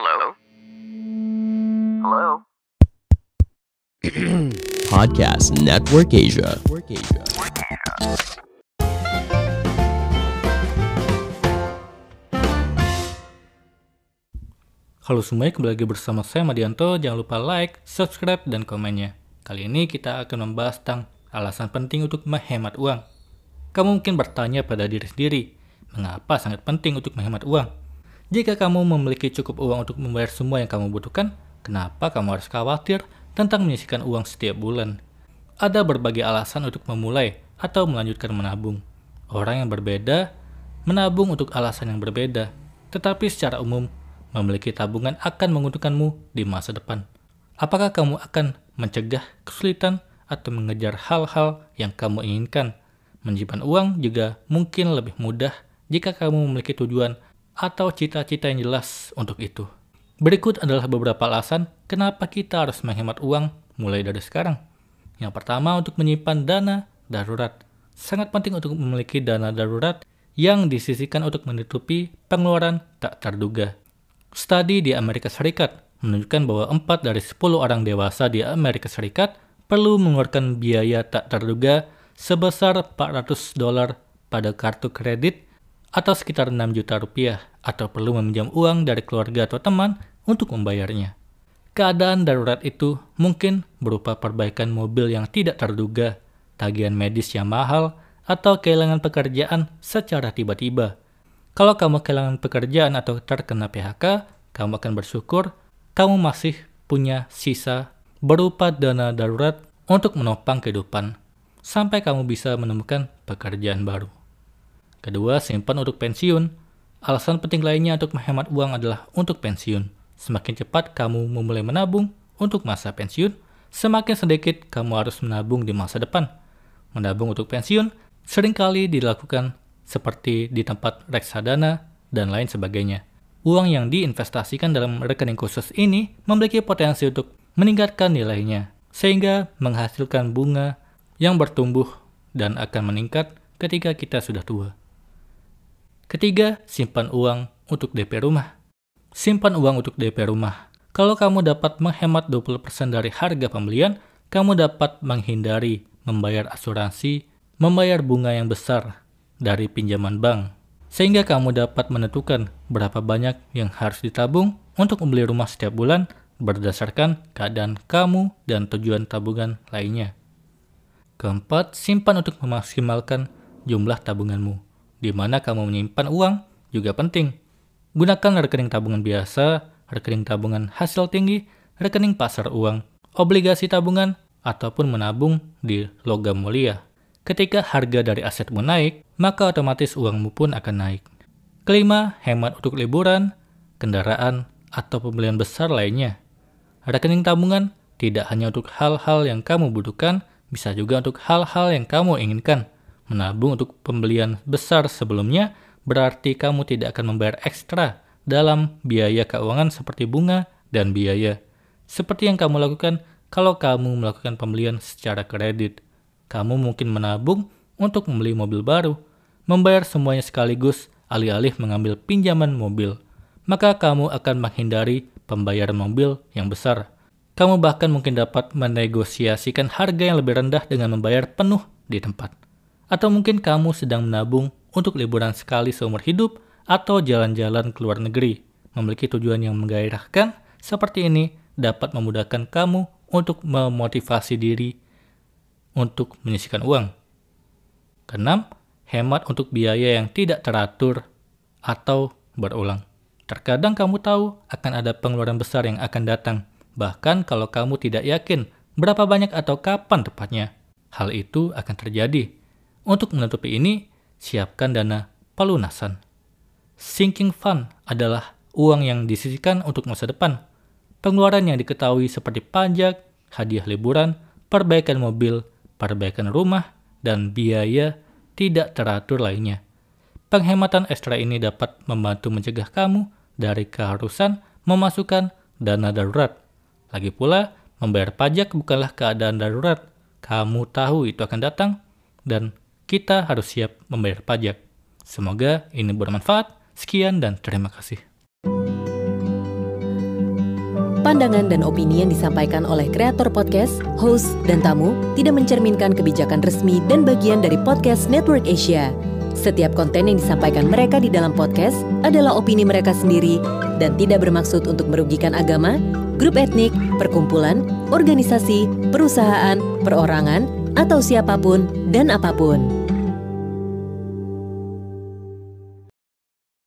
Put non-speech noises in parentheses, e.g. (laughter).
Hello? Hello? (clears throat) Podcast Network Asia. Halo semuanya, kembali lagi bersama saya Madianto. Jangan lupa like, subscribe, dan komennya. Kali ini kita akan membahas tentang alasan penting untuk menghemat uang. Kamu mungkin bertanya pada diri sendiri, mengapa sangat penting untuk menghemat uang? Jika kamu memiliki cukup uang untuk membayar semua yang kamu butuhkan, kenapa kamu harus khawatir tentang menyisihkan uang setiap bulan? Ada berbagai alasan untuk memulai atau melanjutkan menabung. Orang yang berbeda menabung untuk alasan yang berbeda, tetapi secara umum memiliki tabungan akan menguntungkanmu di masa depan. Apakah kamu akan mencegah kesulitan atau mengejar hal-hal yang kamu inginkan? Menyimpan uang juga mungkin lebih mudah jika kamu memiliki tujuan atau cita-cita yang jelas untuk itu. Berikut adalah beberapa alasan kenapa kita harus menghemat uang mulai dari sekarang. Yang pertama untuk menyimpan dana darurat. Sangat penting untuk memiliki dana darurat yang disisihkan untuk menutupi pengeluaran tak terduga. Studi di Amerika Serikat menunjukkan bahwa 4 dari 10 orang dewasa di Amerika Serikat perlu mengeluarkan biaya tak terduga sebesar 400 dolar pada kartu kredit atau sekitar 6 juta rupiah atau perlu meminjam uang dari keluarga atau teman untuk membayarnya. Keadaan darurat itu mungkin berupa perbaikan mobil yang tidak terduga, tagihan medis yang mahal, atau kehilangan pekerjaan secara tiba-tiba. Kalau kamu kehilangan pekerjaan atau terkena PHK, kamu akan bersyukur kamu masih punya sisa berupa dana darurat untuk menopang kehidupan sampai kamu bisa menemukan pekerjaan baru. Kedua, simpan untuk pensiun. Alasan penting lainnya untuk menghemat uang adalah untuk pensiun. Semakin cepat kamu memulai menabung untuk masa pensiun, semakin sedikit kamu harus menabung di masa depan. Menabung untuk pensiun sering kali dilakukan seperti di tempat reksadana dan lain sebagainya. Uang yang diinvestasikan dalam rekening khusus ini memiliki potensi untuk meningkatkan nilainya, sehingga menghasilkan bunga yang bertumbuh dan akan meningkat ketika kita sudah tua. Ketiga, simpan uang untuk DP rumah. Simpan uang untuk DP rumah. Kalau kamu dapat menghemat 20% dari harga pembelian, kamu dapat menghindari membayar asuransi, membayar bunga yang besar dari pinjaman bank. Sehingga kamu dapat menentukan berapa banyak yang harus ditabung untuk membeli rumah setiap bulan berdasarkan keadaan kamu dan tujuan tabungan lainnya. Keempat, simpan untuk memaksimalkan jumlah tabunganmu di mana kamu menyimpan uang juga penting. Gunakan rekening tabungan biasa, rekening tabungan hasil tinggi, rekening pasar uang, obligasi tabungan, ataupun menabung di logam mulia. Ketika harga dari asetmu naik, maka otomatis uangmu pun akan naik. Kelima, hemat untuk liburan, kendaraan, atau pembelian besar lainnya. Rekening tabungan tidak hanya untuk hal-hal yang kamu butuhkan, bisa juga untuk hal-hal yang kamu inginkan. Menabung untuk pembelian besar sebelumnya berarti kamu tidak akan membayar ekstra dalam biaya keuangan seperti bunga dan biaya. Seperti yang kamu lakukan kalau kamu melakukan pembelian secara kredit. Kamu mungkin menabung untuk membeli mobil baru, membayar semuanya sekaligus alih-alih mengambil pinjaman mobil. Maka kamu akan menghindari pembayaran mobil yang besar. Kamu bahkan mungkin dapat menegosiasikan harga yang lebih rendah dengan membayar penuh di tempat. Atau mungkin kamu sedang menabung untuk liburan sekali seumur hidup atau jalan-jalan ke luar negeri. Memiliki tujuan yang menggairahkan seperti ini dapat memudahkan kamu untuk memotivasi diri untuk menyisihkan uang. Keenam, hemat untuk biaya yang tidak teratur atau berulang. Terkadang kamu tahu akan ada pengeluaran besar yang akan datang, bahkan kalau kamu tidak yakin berapa banyak atau kapan tepatnya. Hal itu akan terjadi untuk menutupi ini, siapkan dana pelunasan. Sinking fund adalah uang yang disisihkan untuk masa depan. Pengeluaran yang diketahui seperti pajak, hadiah liburan, perbaikan mobil, perbaikan rumah, dan biaya tidak teratur lainnya. Penghematan ekstra ini dapat membantu mencegah kamu dari keharusan memasukkan dana darurat. Lagi pula, membayar pajak bukanlah keadaan darurat. Kamu tahu itu akan datang, dan kita harus siap membayar pajak. Semoga ini bermanfaat. Sekian dan terima kasih. pandangan dan opini yang disampaikan oleh kreator podcast, host, dan tamu tidak mencerminkan kebijakan resmi dan bagian dari podcast Network Asia. Setiap konten yang disampaikan mereka di dalam podcast adalah opini mereka sendiri dan tidak bermaksud untuk merugikan agama, grup etnik, perkumpulan, organisasi, perusahaan, perorangan, atau siapa pun dan apa pun.